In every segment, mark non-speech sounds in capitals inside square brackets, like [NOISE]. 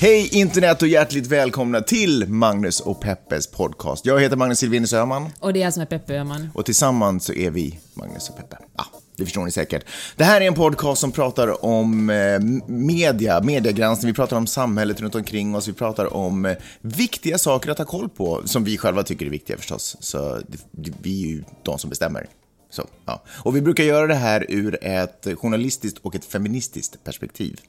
Hej internet och hjärtligt välkomna till Magnus och Peppes podcast. Jag heter Magnus Silvenius Öhman. Och det är jag som är Peppe Öhman. Och tillsammans så är vi Magnus och Peppe. Ja, det förstår ni säkert. Det här är en podcast som pratar om eh, media, mediegranskning, vi pratar om samhället runt omkring oss, vi pratar om eh, viktiga saker att ha koll på, som vi själva tycker är viktiga förstås. Så det, det, vi är ju de som bestämmer. Så, ja. Och vi brukar göra det här ur ett journalistiskt och ett feministiskt perspektiv.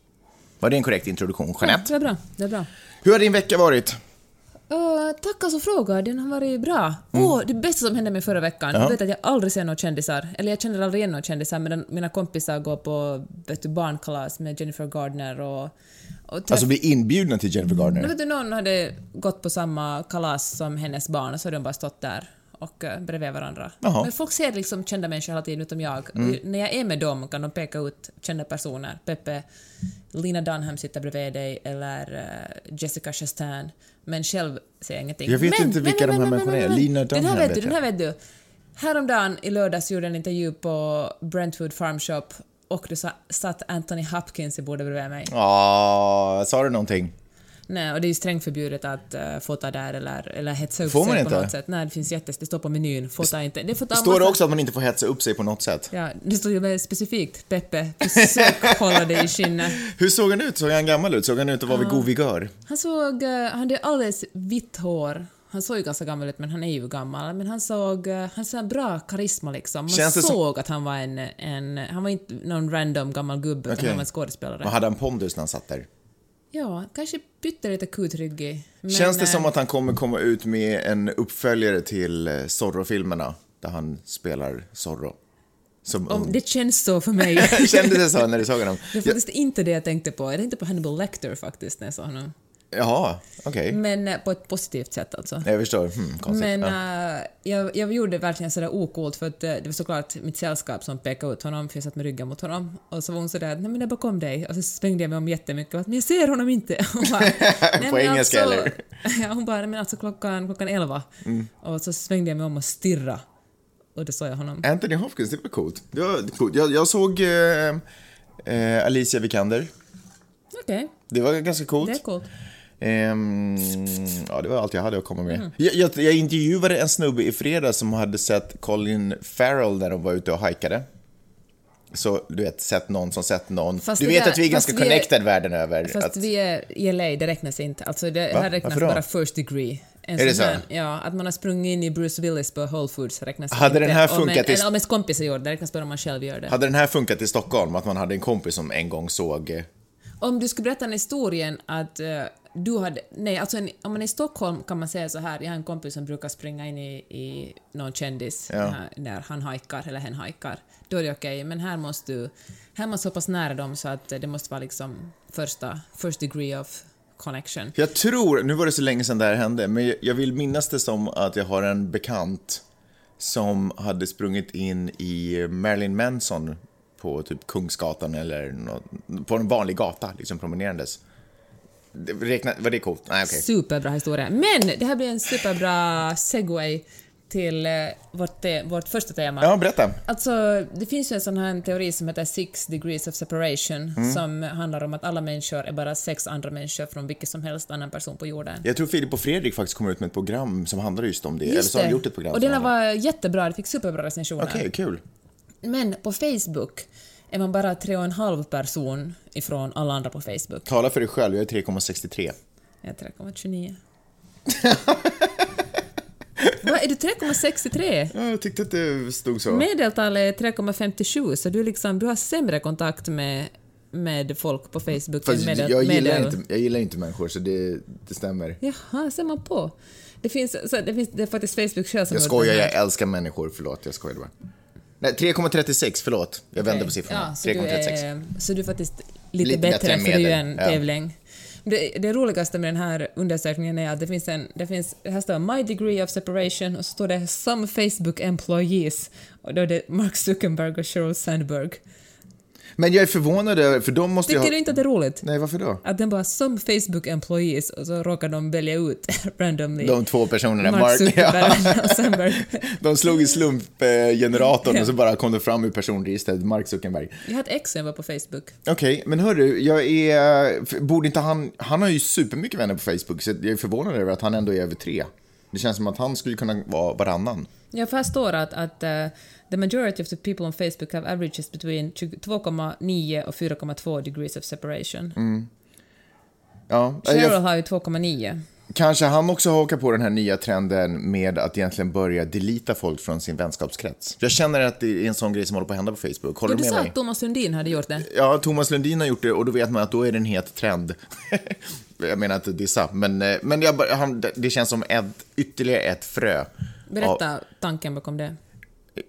Var det en korrekt introduktion, Ja, Jeanette? det är bra. Det är bra. Hur har din vecka varit? Uh, tack alltså fråga, den har varit bra. Åh, det bästa som hände mig förra veckan, Mm. Ja. jag vet att jag aldrig ser några kändisar, eller jag känner aldrig igen några kändisar, men mina kompisar går på vet du, barnkalas med Jennifer Gardner och... och Alltså, vi är inbjudna till Jennifer Gardner. vet du, någon hade gått på samma kalas som hennes barn och så hade de bara stått där och uh, bredvid varandra. Jaha. Mm. Men folk ser liksom kända människor hela tiden utom jag. Och när jag är med dem kan de peka ut kända personer. Peppe, Lina Dunham sitter bredvid dig eller uh, Jessica Chastain. Men själv ser jag ingenting. Jag vet men, inte vilka de här människorna är. Lina Den här Dunham vet du, den här vet du. Häromdagen i lördags gjorde jag en intervju på Brentwood Farm Shop och det sa- satt Anthony Hopkins i bordet bredvid mig. Ja, sa du någonting? Nej, och det är ju strängt förbjudet att uh, fota där eller, eller hetsa upp Får man sig inte? på något sätt. Nej, det finns jättes... Det står på menyn. Fota inte. Det får ta Står det massa- också att man inte får hetsa upp sig på något sätt? Ja, det står ju väldigt specifikt. Peppe, försök hålla dig i skinnet. [LAUGHS] Hur såg han ut? Såg han gammal ut? Såg han ut att vara vid god vigör? Han såg... eh, han hade alldeles vitt hår. Han såg ju ganska gammal ut, men han är ju gammal. Men han såg... eh, han såg bra karisma liksom. Man Känns det som- såg att han var en, en... Han var inte någon random gammal gubbe, utan Okej. han var en skådespelare. Vad hade han pondus när han satt där? Ja, kanske pyttelite kutryggig. Men, Känns det eh, som att han kommer komma ut med en uppföljare till eh, Zorro-filmerna? Där han spelar Zorro. Som Om, det känns så för mig. [LAUGHS] Kändes det så när du såg honom? Det är faktiskt inte det jag tänkte på. Jag tänkte på Hannibal Lecter faktiskt när jag såg honom. Jaha, okej. Men eh, på ett positivt sätt alltså. Jag förstår. Hmm, konstigt. Men ja. eh, jag, jag gjorde verkligen sådär okult för att eh, det var såklart mitt sällskap som pekade ut honom för jag satt med ryggen mot honom och så var hon sådär nej men jag är bakom dig och så svängde jag mig om jättemycket och att, men jag ser honom inte. [LAUGHS] Bara, [LAUGHS] "Nej, På engelska, alltså, eller? [LAUGHS] Ja, hon bara nej men alltså klockan, klockan elva Mm. och så svängde jag mig om och stirra och då såg jag honom. Anthony Hopkins, det var coolt. Det var coolt. Jag, jag såg eh, eh, Alicia Vikander. Okej, Det var ganska coolt. det är coolt. Ehm, ja, det var allt jag hade att komma med. Jag, jag, jag intervjuade en snubbe i fredags som hade sett Colin Farrell när de var ute och hajkade. Så du vet, sett någon som sett någon. Fast du det vet där- att vi är ganska vi är- connected världen över. Fast att, vi är i LA, det räknas inte. Alltså det Va? här räknas bara first degree. En Är det så? här- Ja, att man har sprungit in i Bruce Willis på Whole Foods räknas Hade inte. den här Om funkat en, i- Eller om ens kompis har gjort det, räknas bara om man själv gör det. Hade den här funkat i Stockholm, att man hade en kompis som en gång såg... Om du skulle berätta den historien att eh, du hade... Nej, alltså en, om man är i Stockholm kan man säga så här, jag har en kompis som brukar springa in i, i någon kändis Ja. eh, när han hajkar eller hen hajkar. Då är det okej, men här måste du... Här måste du så pass nära dem så att det måste vara liksom första, first degree of connection. Jag tror, nu var det så länge sedan det här hände, men jag- vill minnas det som att jag har en bekant som hade sprungit in i Marilyn Manson på typ Kungsgatan eller nå- på en vanlig gata, liksom promenerandes. Räkna, var det coolt? Nej, okej. Superbra historia. Men det här blir en superbra segway till eh, vårt, vårt första tema. Ja, berätta. Alltså, det finns ju en sån här teori som heter Six degrees of separation Mm. som handlar om att alla människor är bara sex andra människor från vilken som helst annan person på jorden. Jag tror Filip och Fredrik faktiskt kommer ut med ett program som handlar just om det. Eller Just så har de gjort ett program Och den var jättebra, det fick superbra recensioner. Okej, kul. Men på Facebook är man bara tre och en halv person ifrån alla andra på Facebook. Tala för dig själv, jag är 3,63. Jag är 3,29. Vad, är du 3,63? Ja, jag tyckte att det stod så. Medeltalet är 3,57 så du, liksom, du har sämre kontakt med, med folk på Facebook Fast än medel, jag, gillar medel. inte, jag gillar inte människor, så det, det stämmer. Jaha, ser man på. Det finns, så det finns det är faktiskt Facebook själv som Jag skojar, jag älskar människor. Förlåt, jag skojar bara. Nej, 3,36, förlåt. Jag vände Okej. på siffrorna. Ja, så, du 3,36. är, så du är faktiskt lite, Lite bättre, bättre för det är en ja. tävling. Det, det roligaste med den här undersökningen är att det finns en, det finns, här står My degree of separation och så står det Some Facebook employees och då är det Mark Zuckerberg och Sheryl Sandberg. Men jag är förvånad över, för de måste Tycker ha... du inte att det är roligt? Nej, varför då? Att den bara Some Facebook employees och så råkar de välja ut [LAUGHS] randomly De två personerna, Mark Mark, ja, och Sandberg. [LAUGHS] de slog i slumpgeneratorn och så bara kom det fram ur personregistret, Mark Zuckerberg. Jag har ett ex som var på Facebook. Okej, men hörru, jag är... Borde inte han... Han har ju supermycket vänner på Facebook, så jag är förvånad över att han ändå är över tre. Det känns som att han skulle kunna vara varannan. Ja, för här står att, att uh, the majority of the people on Facebook have averages between 2,9 och 4,2 degrees of separation. Ja, Cheryl jag, har ju 2,9. kanske han också hakar på den här nya trenden med att egentligen börja delita folk från sin vänskapskrets. Jag känner att det är en sån grej som håller på att hända på Facebook. Håller Ja, du du med sa mig? att Thomas Sundin hade gjort det. Ja, Thomas Lundin har gjort det och då vet man att då är det en het trend. [LAUGHS] jag menar inte dissa, men, eh, men jag, han, det känns som ett, ytterligare ett frö. Berätta tanken bakom det.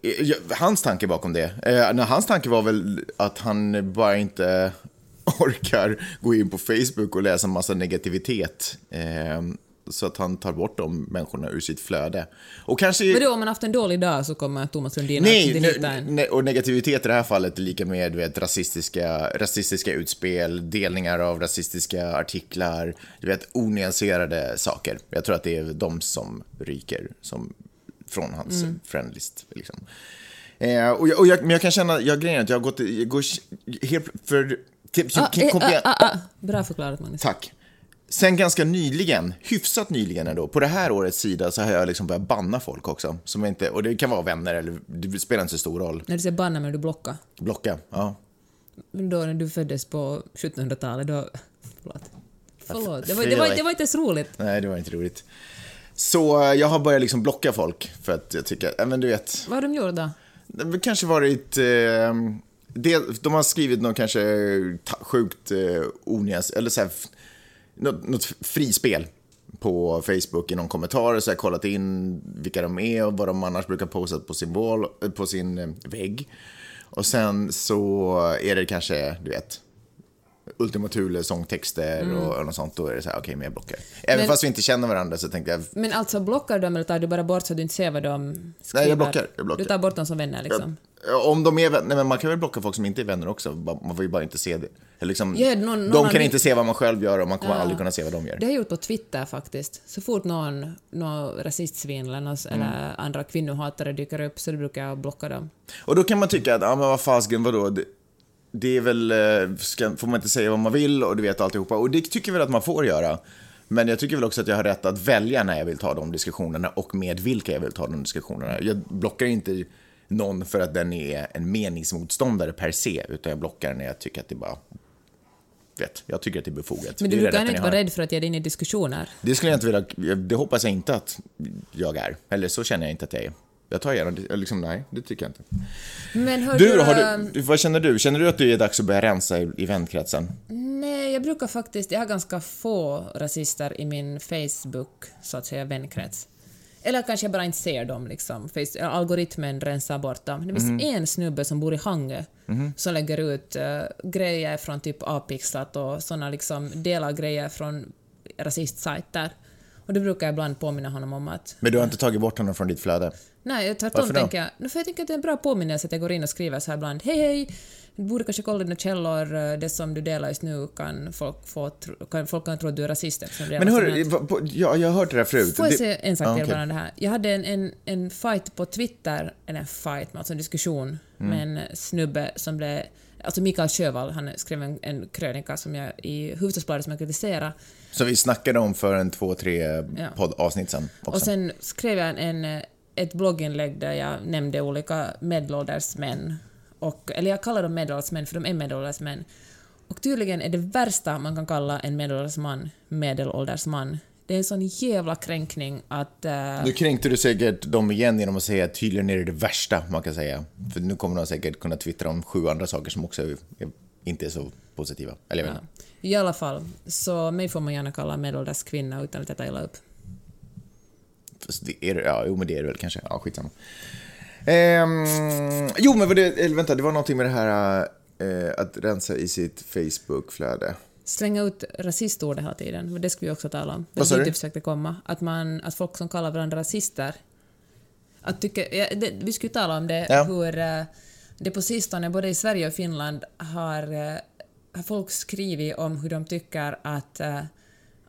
Eh, Hans tanke bakom det? Eh, hans tanke var väl att han bara inte [LAUGHS] orkar gå in på Facebook och läsa en massa negativitet. Eh, så att han tar bort de människorna ur sitt flöde. Och kanske... Men då om man haft en dålig dag så kommer Thomas Sundin Nej, att ne, en. ne, och negativitet i det här fallet är lika med vet, rasistiska, rasistiska utspel, delningar av rasistiska artiklar, du vet, onyanserade saker. Jag tror att det är de som ryker som, från hans Mm. friendlist. Liksom. Eh, och jag, och jag, men jag kan känna, jag grejen att jag har gått, jag går helt för... Typ, Ah, eh, ah, ah, ah. Bra förklarat, Magnus. Tack. Sen ganska nyligen, hyfsat nyligen ändå, på det här årets sida så har jag liksom börjat banna folk också. Som inte, och det kan vara vänner eller det spelar inte så stor roll. När du säger banna men du blockar. Blocka, ja. Men då när du föddes på 1700-talet, då... Förlåt. Förlåt. Det var, det, var, det var inte ens roligt. Nej, det var inte roligt. Så eh, jag har börjat liksom blocka folk för att jag tycker, ja men du vet, Vad har de gjort då? det kanske varit, eh, de har skrivit något kanske sjukt eh, onyans, eller så här, något, något frispel på Facebook i någon kommentar och så har kollat in vilka de är och vad de annars brukar posta på sin, wall, eh, på sin eh, vägg. Och sen så är det kanske, du vet, Ultima Thule sångtexter och, och något sånt. Då är det så här, okej, men jag blockar. Även Men- fast vi inte känner varandra så tänkte jag, Men alltså blockar du dem eller tar du bara bort så du inte ser vad de skriver? Nej, jag blockar, jag blockar. Du tar bort dem som vänner liksom? Om de är vänner, nej men man kan väl blocka folk som inte är vänner också, man får ju bara inte se det. Eller Liksom, Ja, någon- någon de kan inte se vad man själv gör och man kommer aldrig kunna se vad de gör. Det har jag gjort på Twitter faktiskt. Så fort någon, någon rasistsvin eller, någon, Mm. eller andra kvinnohatare dyker upp så brukar jag blocka dem. Och då kan man tycka att, ja men vad fasken, vadå? Det, det är väl, eh, ska, får man inte säga vad man vill och du vet alltihopa. Och det tycker jag väl att man får göra. Men jag tycker väl också att jag har rätt att välja när jag vill ta de diskussionerna och med vilka jag vill ta de diskussionerna. Jag blockar inte någon för att den är en meningsmotståndare per se, utan jag blockar när jag tycker att det bara... Vet, jag tycker att det är befogat. Men du brukar inte vara rädd för att ge dig in i diskussioner. Det skulle jag inte vilja, det hoppas jag inte att jag är. Eller så känner jag inte att jag är. Jag tar gärna, liksom, nej, det tycker jag inte. Men hör Du du, ehm, du, vad känner du? Känner du att det är dags att börja rensa i, i vänkretsen? Nej, jag brukar faktiskt... Jag har ganska få rasister i min Facebook, så att säga, vänkrets. Eller kanske jag bara inte ser dem, liksom. Face, algoritmen rensar bort dem. Det finns Mhm. en snubbe som bor i Hangö som lägger ut eh, grejer från typ Apixlat och såna liksom delar grejer från rasistsajter. Och det brukar jag ibland påminna honom om att Men du har inte tagit bort honom från ditt flöde? Nej, tvärtom Varför då? tänker jag. För jag tänker att det är en bra påminnelse att jag går in och skriver så här ibland. Hej, hej! Du borde kanske kolla dina källor. Det som du delar just nu kan folk få kan, folk kan tro att du är rasist eftersom Men på- jag, jag har hört det där förut. Får jag säga en sak till bara om det här? Jag hade en, en, en fight på Twitter, eller en fight, alltså en diskussion Mm. med en snubbe som blev... Alltså Mikael Sjövall, han skrev en, en krönika som jag i Hufvudstadsbladet som jag kritiserade. Som vi snackade om för en två, tre Ja. poddavsnitt sen också. Och sen skrev jag en, ett blogginlägg där jag nämnde olika medelålders män. Och, eller jag kallar dem medelålders män för de är medelålders män. Och tydligen är det värsta man kan kalla en medelålders man medelålders man. Det är en sån jävla kränkning att... eh, Nu kränkte du säkert dem igen genom att säga att tydligen är det det värsta man kan säga. För nu kommer de säkert kunna twittra om sju andra saker som också är, inte är så positiva. Eller jag inte. I alla fall, så mig får man gärna kalla medelålders kvinna utan att jag tar illa upp. Fast det är, ja, jo men det är det väl kanske. Ja, skitsamma. Ehm, jo men det, eller vänta, det var någonting med det här... eh, att rensa i sitt Facebook-flöde. Slänga ut rasistordet hela tiden, det skulle vi också tala om. Vad sa du? försökte komma. Att, man, att folk som kallar varandra rasister... Att tycka, ja, det, vi skulle tala om det, Ja. hur eh, det på sistone, både i Sverige och Finland, har, eh, har folk skrivit om hur de tycker att eh,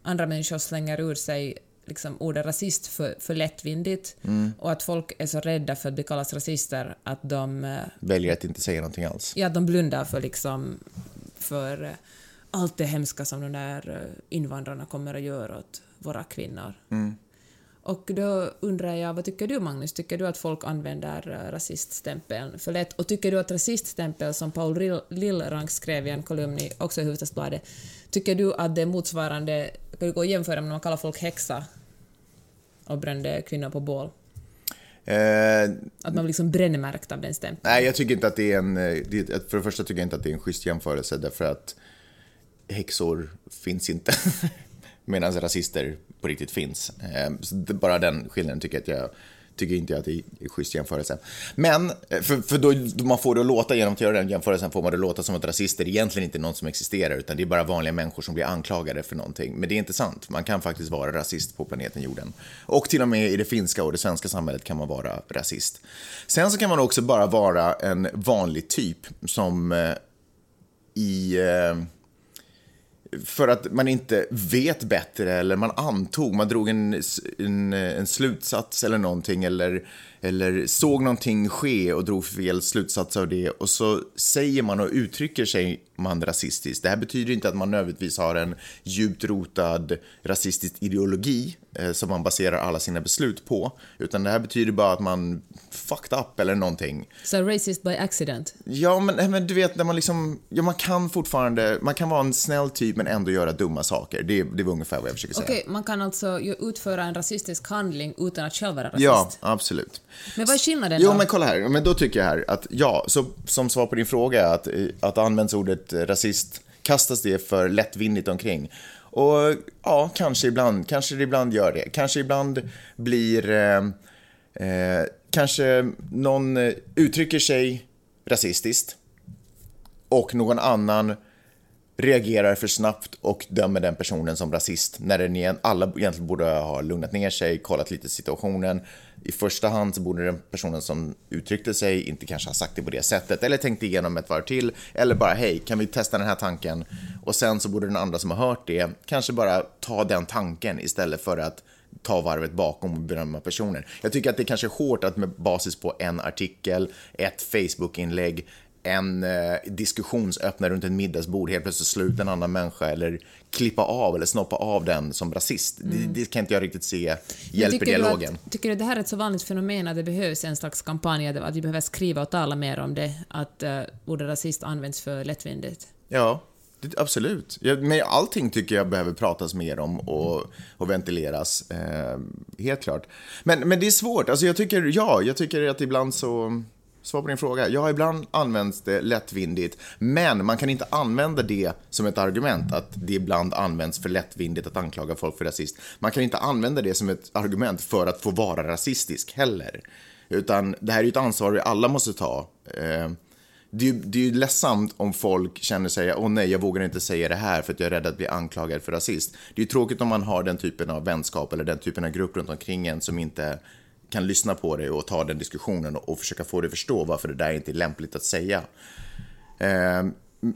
andra människor slänger ur sig liksom, ordet rasist för, för lättvindigt Mm. och att folk är så rädda för att bli kallade rasister att de Väljer att inte säga någonting alls. Ja, att de blundar för liksom för allt det hemska som de där eh, invandrarna kommer att göra åt våra kvinnor. Och då undrar jag, vad tycker du Magnus? Tycker du att folk använder eh, rasiststämpeln för lätt? Och tycker du att rasiststämpel, som Paul Lillrank skrev i en kolumn i, också i Hufvudstadsbladet, tycker du att det är motsvarande, kan du gå och jämföra med när man kallar folk häxa och brände kvinnor på bål? Eh, Att man liksom brännmärkt av den stämpeln? nej, jag tycker inte att det är en... eh, För det första tycker jag inte att det är en schysst jämförelse därför att häxor finns inte. [LAUGHS] Medan rasister på riktigt finns. Ehm, så det- bara den skillnaden tycker jag att jag tycker inte jag att det är en schysst jämförelse. Men, eh, för, för då, då man får det att låta, genom att göra den jämförelsen, får man det att låta som att rasister egentligen inte är någon som existerar, utan det är bara vanliga människor som blir anklagade för någonting. Men det är inte sant. Man kan faktiskt vara rasist på planeten jorden. Och till och med i det finska och det svenska samhället kan man vara rasist. Sen så kan man också bara vara en vanlig typ som eh, i... Eh, för att man inte vet bättre eller man antog, man drog en, en, eh, en slutsats eller någonting eller, eller såg någonting ske och drog fel slutsats av det och så säger man och uttrycker sig man rasistiskt. Det här betyder inte att man nödvändigtvis har en djupt rotad rasistisk ideologi eh, som man baserar alla sina beslut på, utan det här betyder bara att man fucked up eller någonting. Så racist by accident? Ja, men, nej, men du vet, när man liksom, ja, man kan fortfarande, man kan vara en snäll typ men ändå göra dumma saker. Det, det var ungefär vad jag försöker säga. Okej, man kan alltså utföra en rasistisk handling utan att själv vara rasist? Ja, absolut. Men vad är skillnaden Jo, då? men kolla här. Men då tycker jag här att ja, så, som svar på din fråga, att, eh, att används ordet eh, rasist, kastas det för lättvindigt omkring. Och ja, kanske ibland, kanske det ibland gör det. Kanske ibland blir, eh, eh, kanske någon eh, uttrycker sig rasistiskt och någon annan reagerar för snabbt och dömer den personen som rasist när den igen, alla egentligen borde ha lugnat ner sig, kollat lite situationen. I första hand så borde den personen som uttryckte sig inte kanske ha sagt det på det sättet eller tänkt igenom ett varv till eller bara hej, kan vi testa den här tanken? Och sen så borde den andra som har hört det kanske bara ta den tanken istället för att ta varvet bakom och berömma personen. Jag tycker att det är kanske är hårt att med basis på en artikel, ett Facebook-inlägg, en eh, diskussionsöppnare runt ett middagsbord helt plötsligt slå ut en annan människa eller klippa av eller snoppa av den som rasist. Det, det kan inte jag riktigt se hjälper tycker du dialogen. Att, tycker du att det här är ett så vanligt fenomen att det behövs en slags kampanj, att vi behöver skriva och tala mer om det, att uh, ordet rasist används för lättvindigt? Ja, det, absolut. Ja, men allting tycker jag behöver pratas mer om och, och ventileras. Eh, helt klart. Men, men det är svårt. Alltså jag tycker, ja, jag tycker att ibland så... Svar på din fråga. Ja, ibland används det lättvindigt, men man kan inte använda det som ett argument att det ibland används för lättvindigt att anklaga folk för rasist. Man kan inte använda det som ett argument för att få vara rasistisk heller. Utan det här är ju ett ansvar vi alla måste ta. Eh, det är, ju, det är ju ledsamt om folk känner sig, åh nej, jag vågar inte säga det här för att jag är rädd att bli anklagad för rasist. Det är ju tråkigt om man har den typen av vänskap eller den typen av grupp runt omkring en som inte kan lyssna på det och ta den diskussionen och, och försöka få det att förstå varför det där inte är lämpligt att säga. Eh,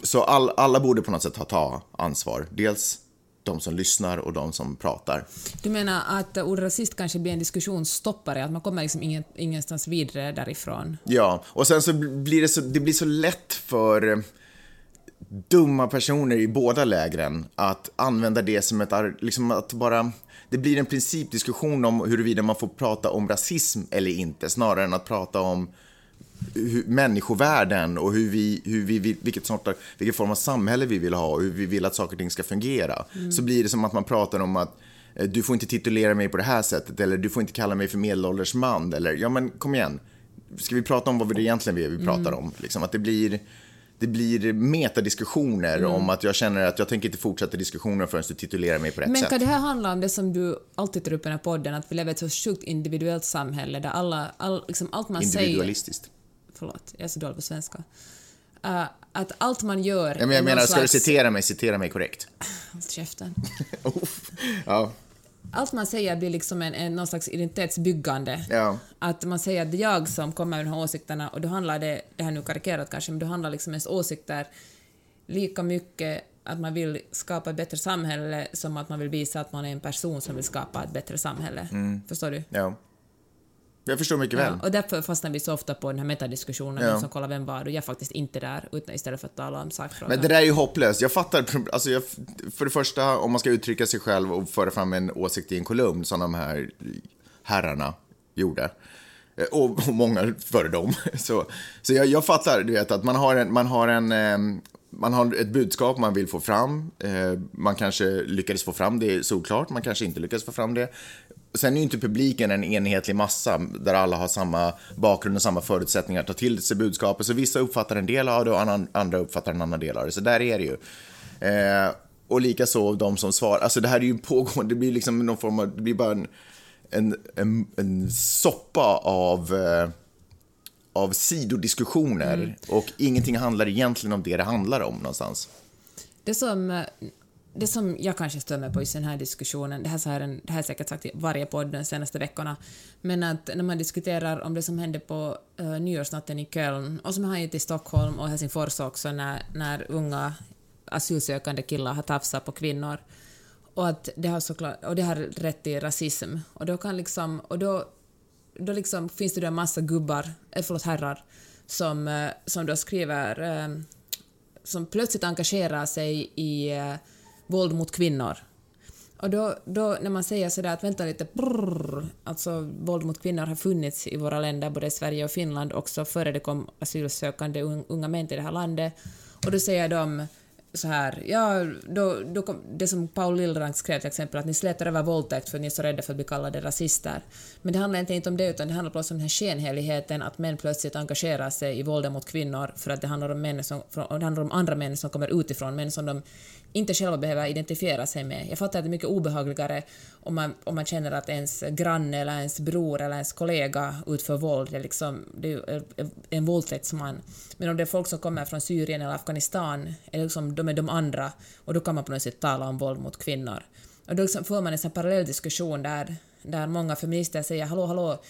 så all, alla borde på något sätt ha ta ansvar. Dels de som lyssnar och de som pratar. Du menar att ordet rasist kanske blir en diskussionsstoppare, att man kommer liksom ingen, ingenstans vidare därifrån? Ja, och sen så blir det så, det blir så lätt för eh, dumma personer i båda lägren att använda det som ett, liksom att bara, det blir en principdiskussion om huruvida man får prata om rasism eller inte, snarare än att prata om hur, människovärden och hur vi, hur vi, vi- vilket sort av, vilken form av samhälle vi vill ha och hur vi vill att saker och ting ska fungera. Så blir det som att man pratar om att eh, du får inte titulera mig på det här sättet eller du får inte kalla mig för medelålders man eller ja men kom igen. Ska vi prata om vad det egentligen är vi pratar om? Liksom att det blir det blir metadiskussioner om att jag känner att jag tänker inte fortsätta diskussionen förrän du titulerar mig på rätt Men sätt. kan det här handla om det som du alltid tar upp i den här podden, att vi lever i ett så sjukt individuellt samhälle där alla, all, liksom allt man säger... Individualistiskt. Förlåt, jag är så dålig på svenska. Uh, att allt man gör... Ja, men jag menar, någon ska du slags- citera mig, citera mig korrekt. [LAUGHS] Håll käften. [LAUGHS] Ja, Allt man säger blir liksom en, en, någon slags identitetsbyggande. ja. Att man säger att det är jag som kommer med de här åsikterna och då handlar det, det här är nu karikerat kanske, men då handlar liksom ens åsikter lika mycket att man vill skapa ett bättre samhälle som att man vill visa att man är en person som vill skapa ett bättre samhälle. Förstår du? ja. Jag förstår mycket väl. Ja, och därför fastnar vi så ofta på den här metadiskussionen, Ja. som kollar vem vad, och jag är faktiskt inte där, utan istället för att tala om sakfrågan. Men det där är ju hopplöst. Jag fattar, alltså jag, för det första, om man ska uttrycka sig själv och föra fram en åsikt i en kolumn som de här herrarna gjorde. Eh, Och, och många före dem. [LAUGHS] Så, så jag, jag fattar, du vet, att man har, en, man, har en, eh, man har ett budskap man vill få fram. Eh, Man kanske lyckades få fram det solklart, man kanske inte lyckades få fram det. Sen är ju inte publiken en enhetlig massa där alla har samma bakgrund och samma förutsättningar att ta till sig budskapet. Så vissa uppfattar en del av det och andra uppfattar en annan del av det. Så där är det ju. Eh, och likaså de som svarar. Alltså det här är ju pågående, det blir liksom någon form av, det blir bara en, en, en, en soppa av, eh, av sidodiskussioner. Och ingenting handlar egentligen om det det handlar om någonstans. Det som, det som jag kanske stör mig på i den här diskussionen, det här, så här en, det här har jag säkert sagt i varje podd de senaste veckorna, men att när man diskuterar om det som hände på uh, nyårsnatten i Köln, och som har hänt i Stockholm och Helsingfors också, när, när unga asylsökande killar har tafsat på kvinnor, och att det har såklart, och det har rätt till rasism, och då kan liksom, och då, då liksom finns det då en massa gubbar, eh, förlåt herrar, som, eh, som då skriver som plötsligt engagerar sig i våld mot kvinnor. Och då, då när man säger sådär att vänta lite, brrr, alltså våld mot kvinnor har funnits i våra länder, både Sverige och Finland, också före det kom asylsökande unga män till det här landet. Och då säger de så här, ja, då, då kom, det som Paul Lillrank skrev till exempel, att ni slätar över våldtäkt för att ni är så rädda för att bli kallade rasister. Men det handlar inte, om det, utan det handlar plötsligt om den här skenheligheten att män plötsligt engagerar sig i våldet mot kvinnor för att det handlar om, män som, och det handlar om andra män som kommer utifrån, män som de inte själva behöver identifiera sig med. Jag fattar att det är mycket obehagligare om man, om man känner att ens granne eller ens bror eller ens kollega utför våld. Det är, liksom, det är ju en våldtäktsman. Men om det är folk som kommer från Syrien eller Afghanistan, är liksom, de är de andra, och då kan man på något sätt tala om våld mot kvinnor. Och då liksom får man en parallell diskussion där, där många feminister säger hallå, hallå,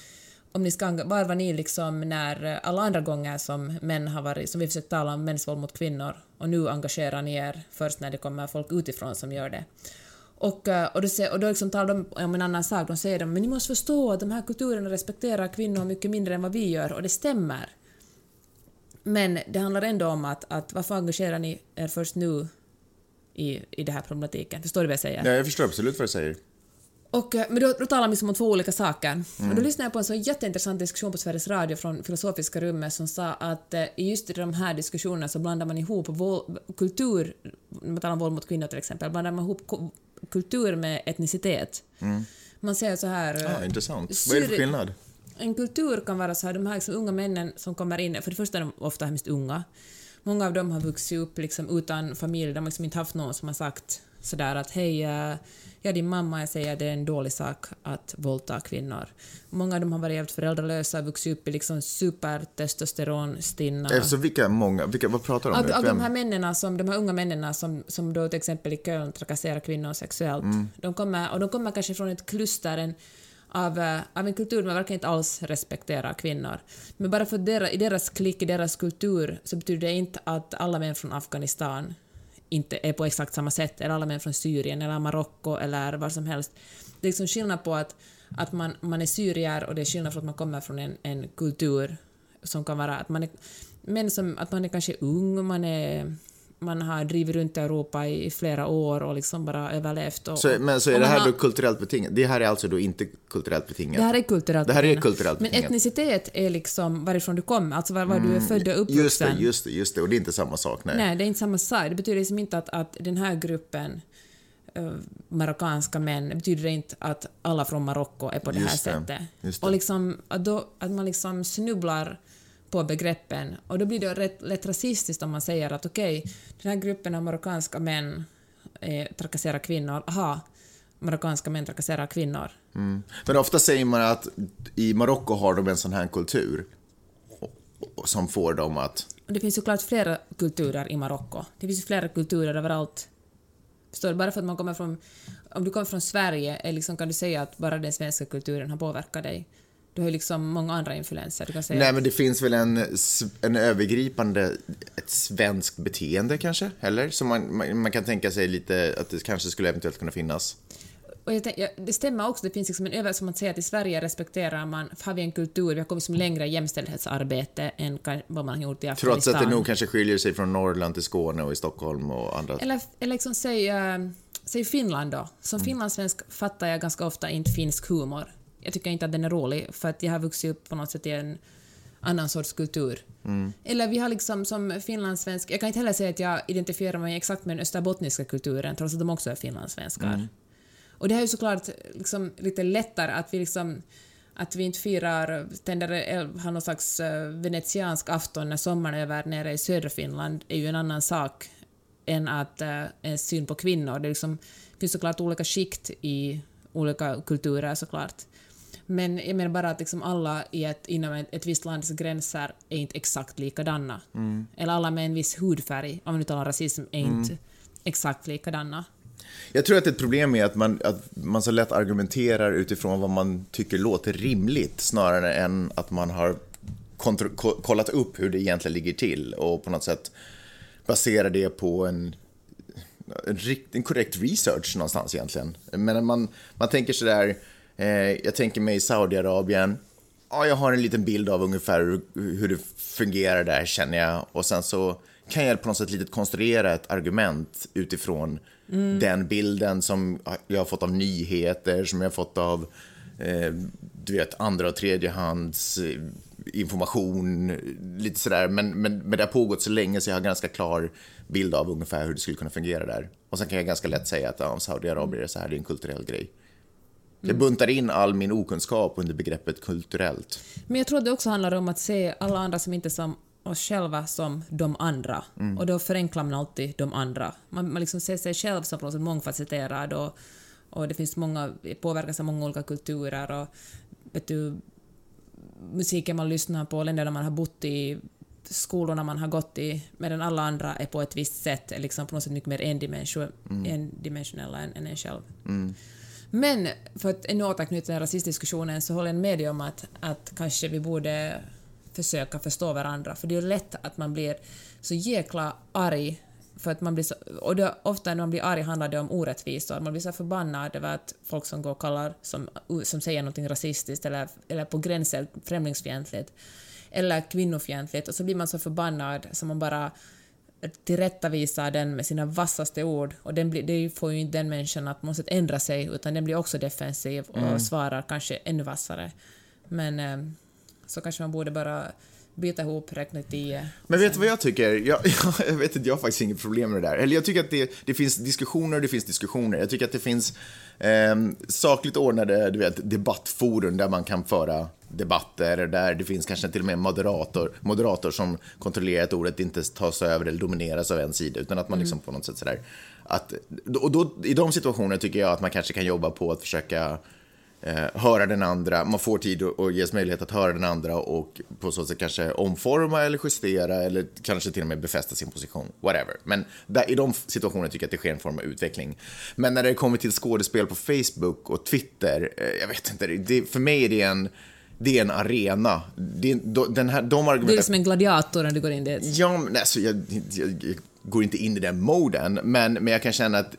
om ni ska, var var ni liksom när eh, alla andra gånger som män har varit, som vi försökt tala om mäns våld mot kvinnor, och nu engagerar ni er först när det kommer folk utifrån som gör det. Och, eh, och då, och då liksom talar de om en annan sak, de säger de, men ni måste förstå att de här kulturerna respekterar kvinnor mycket mindre än vad vi gör, och det stämmer. Men det handlar ändå om att, att varför engagerar ni er först nu i, i den här problematiken? Förstår du vad jag säger? Ja, jag förstår absolut vad du säger. Och, eh, men då, då talar vi som om två olika saker. Och Mm. då lyssnade jag på en så jätteintressant diskussion på Sveriges Radio från Filosofiska rummet som sa att eh, just i de här diskussionerna så blandar man ihop våld, kultur, man talar om våld mot kvinnor till exempel, blandar man ihop kultur med etnicitet. Man säger så här... Ja, eh, Mm. intressant. Vad är det för skillnad? en kultur kan vara så här, de här liksom unga männen som kommer in, för det första är de ofta hemskt unga. Många av dem har vuxit upp liksom utan familj, de har liksom inte haft någon som har sagt sådär att hej, eh, ja din mamma jag säger att det är en dålig sak att våldta kvinnor. Många av dem har varit helt föräldralösa, vuxit upp i liksom supertestosteronstinna... Alltså vilka många, vilka, vad pratar du om? Av, av de här männen, som, de här unga männen som, som då till exempel i Köln trakasserar kvinnor sexuellt, de kommer, och de kommer kanske från ett kluster en, av, eh, av en kultur där man verkar inte alls respekterar kvinnor. Men bara för deras, i deras klick, i deras kultur, så betyder det inte att alla män från Afghanistan inte är på exakt samma sätt, eller alla män från Syrien eller Marocko eller var som helst. Det är liksom skillnad på att, att man, man är syrier och det är skillnad från att man kommer från en, en kultur som kan vara att man är, men som, att man är kanske ung, man är man har drivit runt i Europa i, flera år och liksom bara överlevt. Och, Så, men så är det här har- då kulturellt betingat? Det här är alltså då inte kulturellt betingat? Det här är kulturellt Det här är betingat. kulturellt Men betingat. etnicitet är liksom varifrån du kommer, alltså var, var du är född och uppvuxen. Just det, just det, just det. Och det är inte samma sak, nej. Nej, det är inte samma sak. Det betyder liksom inte att, att den här gruppen uh, marockanska män, det betyder inte att alla från Marocko är på det här Just det, sättet. det. Och liksom, att, då, att man liksom snubblar på begreppen. Och då blir det rätt, lätt rasistiskt om man säger att okej, den här gruppen av marockanska män eh, trakasserar kvinnor. Aha, marockanska män trakasserar kvinnor. Mm. Men ofta säger man att i Marocko har de en sån här kultur som får dem att det finns såklart flera kulturer i Marocko. Det finns flera kulturer överallt. Förstår du? Bara för att man kommer från... Om du kommer från Sverige är liksom, kan du säga att bara den svenska kulturen har påverkat dig. Du har ju liksom många andra influenser. Du kan säga Nej, men det finns väl en, en övergripande, ett svenskt beteende kanske, eller? Som man, man, man kan tänka sig lite att det kanske skulle eventuellt kunna finnas. Och jag tänk, ja, det stämmer också, det finns liksom en över... Som att säga att i Sverige respekterar man... Har vi en kultur, vi har kommit som längre i jämställdhetsarbete än vad man har gjort i Afghanistan. Trots att det nog kanske skiljer sig från Norrland till Skåne och i Stockholm och andra. Eller, eller liksom säg, äh, säg Finland då. Som finlandssvensk fattar jag ganska ofta inte finsk humor. Jag tycker inte att den är rolig, för att jag har vuxit upp på något sätt i en annan sorts kultur. Eller vi har liksom som finlandssvensk... Jag kan inte heller säga att jag identifierar mig exakt med den österbottniska kulturen, trots att de också är finlandssvenskar. Och det här är ju såklart liksom lite lättare att vi liksom att vi inte firar, tänder har någon slags uh, venetiansk afton när sommaren är över nere i södra Finland är ju en annan sak än att uh, en syn på kvinnor. Det liksom, finns såklart olika skikt i olika kulturer såklart. Men jag menar bara att liksom alla i ett, inom ett, ett visst lands gränser är inte exakt likadana. Eller alla med en viss hudfärg, om vi nu talar om rasism, är inte exakt likadana. Jag tror att ett problem är att man, att man så lätt argumenterar utifrån vad man tycker låter rimligt snarare än att man har kollat upp hur det egentligen ligger till och på något sätt baserar det på en, en, en korrekt research någonstans egentligen. Men man, man tänker sådär, jag tänker mig Saudiarabien, ja, jag har en liten bild av ungefär hur, det fungerar där känner jag och sen så kan jag på något sätt litet konstruera ett argument utifrån den bilden som jag har fått av nyheter, som jag har fått av eh, du vet, andra och tredjehands eh, information, lite sådär. Men, men, men det har pågått så länge så jag har ganska klar bild av ungefär hur det skulle kunna fungera där. Och sen kan jag ganska lätt säga att ja, Saudiarabien är så här, det är en kulturell grej. Jag buntar in all min okunskap under begreppet kulturellt. Men jag tror att det också handlar om att se alla andra som inte som oss själva som de andra. Och då förenklar man alltid de andra. Man, man liksom ser sig själv som på något sätt mångfacetterad och, och det finns många, påverkas av många olika kulturer och vet du, musiken man lyssnar på, länderna man har bott i, skolorna man har gått i, medan alla andra är på ett visst sätt, är liksom på något sätt mycket mer endimension, endimensionella än, än en själv. Men för att ännu återknyta till den rasistdiskussionen så håller jag med dig om att, att kanske vi borde försöka förstå varandra, för det är ju lätt att man blir så jäkla arg för att man blir så, och det, ofta när man blir arg handlar det om orättvisor. Man blir så förbannad över att folk som går och kallar, som, som säger något rasistiskt eller, eller på gränsen främlingsfientligt eller kvinnofientligt och så blir man så förbannad så man bara tillrättavisar den med sina vassaste ord och den blir, det får ju inte den människan att på något sätt ändra sig utan den blir också defensiv och svarar kanske ännu vassare. Men eh, så kanske man borde bara byta ihop, räkna tio. Men vet du vad jag tycker? Jag, jag, [LAUGHS] jag vet inte, jag har faktiskt inget problem med det där. Eller jag tycker att det, det finns diskussioner och det finns diskussioner. Jag tycker att det finns eh, sakligt ordnade du vet, debattforum där man kan föra debatter, där det finns kanske till och med moderator, moderator som kontrollerar att ordet inte tas över eller domineras av en sida, utan att man liksom på något sätt sådär... Att, och då, I de situationerna tycker jag att man kanske kan jobba på att försöka eh, höra den andra, man får tid och, och ges möjlighet att höra den andra och på så sätt kanske omforma eller justera eller kanske till och med befästa sin position, whatever. Men där, i de situationerna tycker jag att det sker en form av utveckling. Men när det kommer till skådespel på Facebook och Twitter, eh, jag vet inte, det, för mig är det en det är en arena. Det den här, de Du är argumenten... som en gladiator när du går in dit. Ja, men alltså, jag, jag, jag går inte in i den moden, men, men jag kan känna att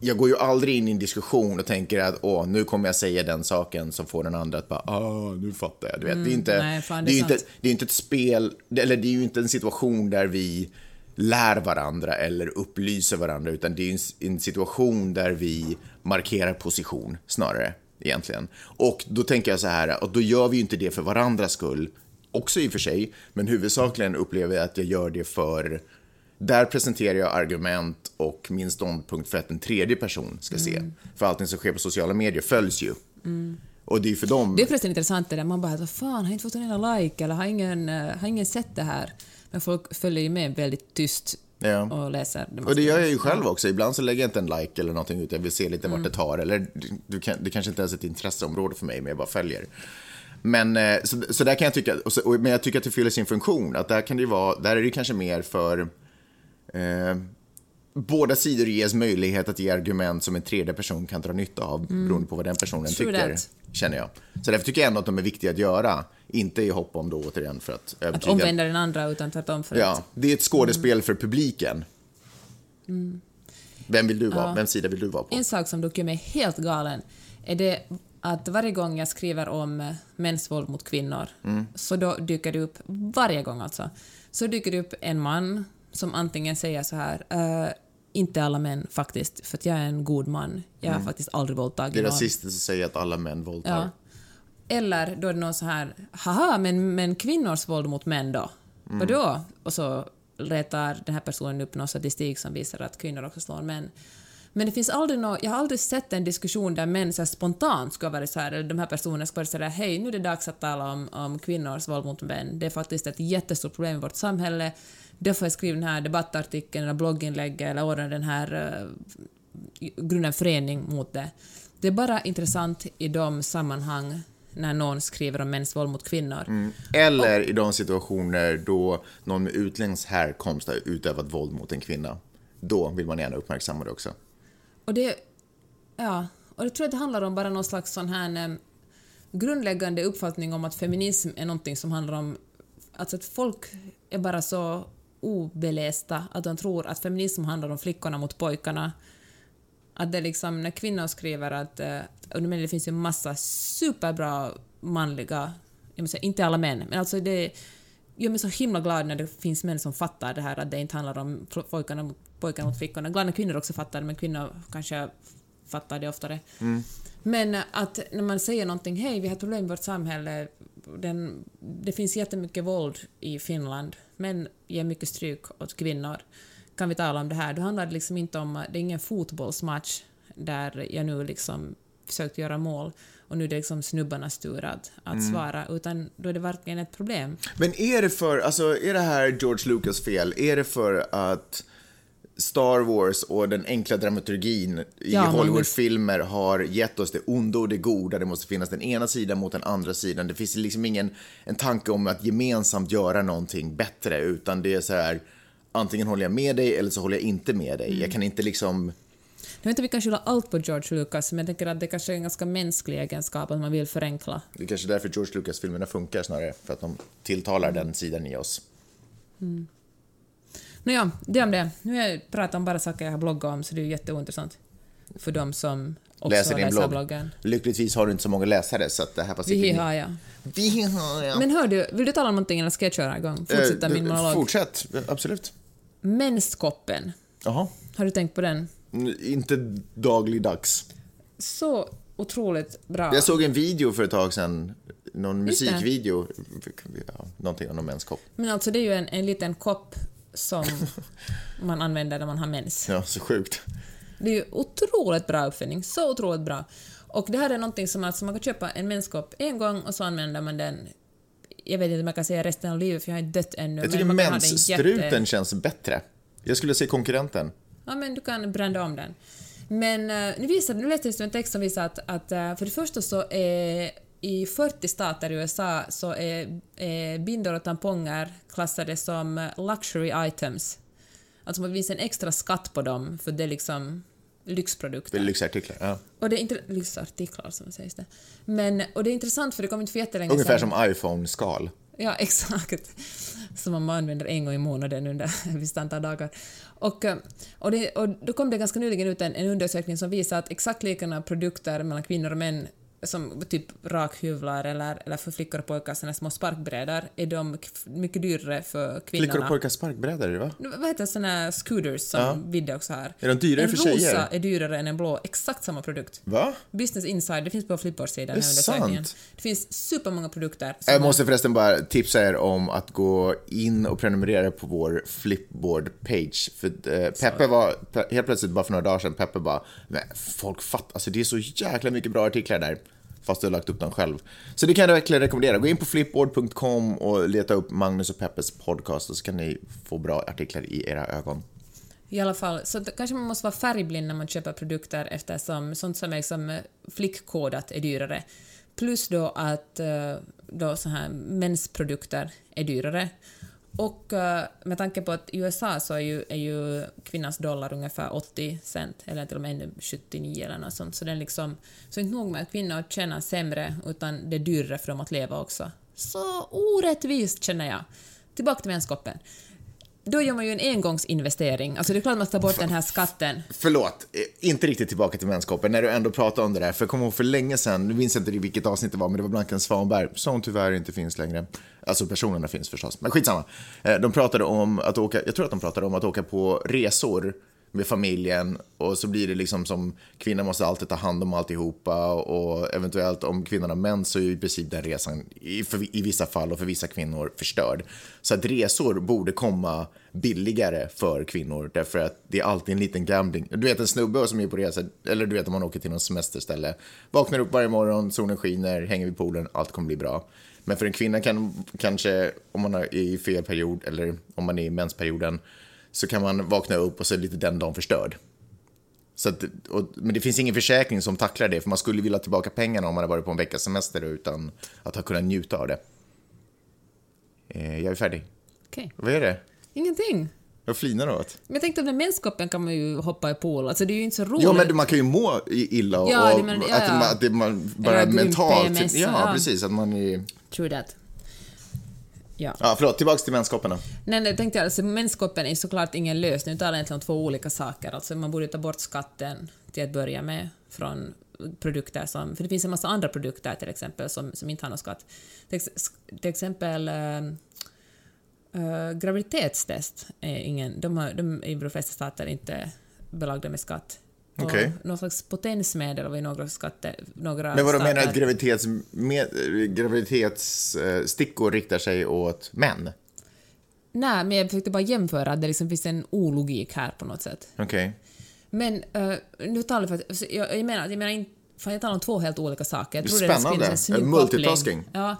jag går ju aldrig in i en diskussion och tänker att åh, nu kommer jag säga den saken som får den andra att bara, ah, nu fattar jag. Du vet, det är inte, nej, fan, det det är inte, det är inte ett spel, eller det är ju inte en situation där vi lär varandra eller upplyser varandra, utan det är en, en situation där vi markerar position snarare, egentligen. Och då tänker jag så här, och då gör vi ju inte det för varandras skull, också i och för sig, men huvudsakligen upplever jag att jag gör det för där presenterar jag argument och min ståndpunkt för att en tredje person ska se. För allting som sker på sociala medier följs ju. Och det är för dem... Det är förresten intressant det där, man bara vad fan, har inte fått en enda like eller har ingen, eh, har ingen sett det här? Men folk följer ju med väldigt tyst Ja. och läser. Det Och det gör jag ju själv också. Ibland så lägger jag inte en like eller någonting utan jag vill se lite Mm. vart det tar. Eller du kan, det kanske inte ens är ett intresseområde för mig, men jag bara följer. Men eh, så, så där kan jag tycka, och så, och, men jag tycker att det fyller sin funktion. Att där kan det vara, där är det kanske mer för eh, båda sidor ges möjlighet att ge argument som en tredje person kan dra nytta av mm. beroende på vad den personen True tycker, that. känner jag. Så därför tycker jag ändå att de är viktiga att göra. Inte i hopp om då återigen för att övertyga. Att omvända den andra utan tvärtom för Ja, det är ett skådespel mm. för publiken. Mm. Vem vill du vara? Ja. Vem sida vill du vara på? En sak som dock gör mig helt galen är det att varje gång jag skriver om mäns våld mot kvinnor, mm. så då dyker det upp, varje gång alltså, så dyker det upp en man som antingen säger så här uh, inte alla män faktiskt, för att jag är en god man. Jag har mm. faktiskt aldrig våldtagit någon. Det är rasister som säger att alla män våldtar. Ja. Eller då är det någon så här, haha, men, men kvinnors våld mot män då? Mm. Vadå? Och så letar den här personen upp någon statistik som visar att kvinnor också slår män. Men det finns aldrig något, jag har aldrig sett en diskussion där män så spontant ska vara så här, eller de här personerna ska vara så här, hej, nu är det dags att tala om, om kvinnors våld mot män. Det är faktiskt ett jättestort problem i vårt samhälle. Därför jag skrivit den här debattartikeln, eller blogginlägget, eller ordnat den här uh, grundad förening mot det. Det är bara intressant i de sammanhang när någon skriver om mäns våld mot kvinnor. Mm. Eller och, i de situationer då någon med utländsk härkomst har utövat våld mot en kvinna. Då vill man gärna uppmärksamma det också. Och det, ja, och det tror jag det handlar om bara någon slags sån här um, grundläggande uppfattning om att feminism är någonting som handlar om alltså att folk är bara så obelästa att de tror att feminism handlar om flickorna mot pojkarna. Att det liksom, när kvinnor skriver att... Eh, och men det finns ju massa superbra manliga... Jag måste säga, inte alla män, men alltså det gör mig så himla glad när det finns män som fattar det här att det inte handlar om pojkarna mot, pojkarna mot flickorna. Glad när kvinnor också fattar det, men kvinnor kanske fattar det oftare. Mm. Men att när man säger någonting, hej, vi har problem i vårt samhälle, den, det finns jättemycket våld i Finland, män ger mycket stryk åt kvinnor. Kan vi tala om det här? Då handlar det liksom inte om, det är ingen fotbollsmatch där jag nu liksom försökt göra mål och nu är det liksom snubbarnas tur att, att mm. svara, utan då är det verkligen ett problem. Men är det för, alltså är det här George Lucas fel? Är det för att Star Wars och den enkla dramaturgin i ja, Hollywoodfilmer har gett oss det onda och det goda. Det måste finnas den ena sidan mot den andra sidan. Det finns liksom ingen en tanke om att gemensamt göra någonting bättre, utan det är så här antingen håller jag med dig eller så håller jag inte med dig. Mm. Jag kan inte liksom... Jag vet inte om vi kan skylla allt på George Lucas, men jag tänker att det kanske är en ganska mänsklig egenskap att man vill förenkla. Det är kanske därför George Lucas-filmerna funkar snarare, för att de tilltalar den sidan i oss. Mm. Nåja, det om det. Nu har jag pratat om bara saker jag har bloggat om, så det är ointressant för de som också läser din blogg. bloggen. Lyckligtvis har du inte så många läsare, så att det här säkert... Vi har jag. Vi har jag. Men hör du, vill du tala om någonting eller ska jag köra igång? Fortsätta uh, min monolog. Fortsätt, absolut. Menskoppen. Jaha. Har du tänkt på den? Inte dagligdags. Så otroligt bra. Jag såg en video för ett tag sedan, någon musikvideo, ja, någonting om någon menskopp. Men alltså det är ju en, en liten kopp som man använder när man har mens. Ja, så sjukt. Det är ju otroligt bra uppfinning, så otroligt bra. Och det här är någonting som alltså man kan köpa en menskopp en gång och så använder man den jag vet inte om jag kan säga resten av livet för jag har inte dött ännu. Jag tycker mensstruten jätte... känns bättre. Jag skulle säga konkurrenten. Ja, men du kan brända om den. Men uh, nu, visade, nu läste jag en text som visar att, att uh, för det första så är i 40 stater i USA så är, är bindor och tamponger klassade som luxury items. Alltså det finns en extra skatt på dem, för det är liksom lyxprodukter. Det är lyxartiklar, ja. Och det är inte lyxartiklar som sägs det. Men, och det är intressant för det kommer inte för jättelänge Ungefär sedan. som iPhone-skal. Ja, [LAUGHS] exakt. Som man använder en gång i månaden under ett visst antal dagar. Och, och, det, och då kom det ganska nyligen ut en, en undersökning som visar att exakt likadana produkter mellan kvinnor och män som typ rakhyvlar eller, eller för flickor och pojkar såna små sparkbrädor är de mycket dyrare för kvinnorna. Flickor och pojkar sparkbrädor, va? Vad heter såna scooters som ja. Vidde också har? Är de dyrare en för tjejer? En rosa är dyrare än en blå, exakt samma produkt. Va? Business Inside, det finns på Flipboard-sidan. Det är sant? Det finns supermånga produkter. Jag måste förresten bara tipsa er om att gå in och prenumerera på vår Flipboard-page. För eh, Peppe var, helt plötsligt bara för några dagar sedan, Peppe bara, men folk fattar, alltså det är så jäkla mycket bra artiklar där fast du har lagt upp den själv. Så det kan jag verkligen rekommendera. Gå in på flipboard.com och leta upp Magnus och Peppes podcast och så kan ni få bra artiklar i era ögon. I alla fall, så kanske man måste vara färgblind när man köper produkter eftersom sånt som är liksom flickkodat är dyrare. Plus då att eh, då så här mensprodukter är dyrare. Och eh, med tanke på att i USA så är ju, är ju kvinnans dollar ungefär 80 cent, eller till och med 79 eller något sånt. Så, den liksom, så inte nog med att kvinnor tjänar sämre, utan det är dyrare för dem att leva också. Så orättvist känner jag. Tillbaka till vänskapen. Då gör man ju en engångsinvestering. Alltså det är klart att man tar bort den här skatten. Förlåt, eh, inte riktigt tillbaka till vänskapen, när du ändå pratar om det där. För jag kommer ihåg för länge sedan, nu minns jag inte i vilket avsnitt det var, men det var Blanken Svanberg, som tyvärr inte finns längre. Alltså personerna finns förstås, men skitsamma. Eh, De pratade om att åka, jag tror att de pratade om att åka på resor med familjen och så blir det liksom som kvinnan måste alltid ta hand om alltihopa och eventuellt om kvinnan har mens så är ju i princip den resan i, för, i vissa fall och för vissa kvinnor förstörd. Så att resor borde komma billigare för kvinnor därför att det är alltid en liten gambling. Du vet en snubbe som är på resa, eller du vet om man åker till någon semesterställe, vaknar upp varje morgon, solen skiner, hänger vid poolen, allt kommer bli bra. Men för en kvinna kan kanske, om man är i fel period eller om man är i mensperioden, så kan man vakna upp och så är lite den dagen förstörd. Så att, och, men det finns ingen försäkring som tacklar det, för man skulle vilja ha tillbaka pengarna om man har varit på en veckas semester utan att ha kunnat njuta av det. Eh, jag är färdig. Okej. Vad är det? Ingenting. Jag flinar åt. Men jag tänkte den menskoppen kan man ju hoppa i pool, alltså det är ju inte så roligt. Ja, men man kan ju må illa och Ja, det men- ja, att, ja. man, att det man bara Eller mentalt... Ja, ja. precis. Att man är... True that. Ja. Ja, förlåt. Tillbaks till vänskapen då. Nej, nej, tänkte jag, alltså menskoppen är såklart ingen lösning, utan egentligen om två olika saker. Alltså man borde ta bort skatten till att börja med från produkter som... För det finns en massa andra produkter till exempel som, som inte har någon skatt. Till, till exempel äh, äh, graviditetstest är ingen... De, har, de är i de flesta stater inte belagda med skatt. Okej. Någon slags potensmedel ju några skatter... Några Men vad du menar att graviditets, graviditetsstickor riktar sig åt män? Nej, men jag försökte bara jämföra att det liksom finns en ologik här på något sätt. Okej. Men uh, nu talar vi för att, jag, jag menar, jag menar inte, fan jag talar om två helt olika saker. Jag Det trodde det spännande. skulle finnas en multitasking. Ja.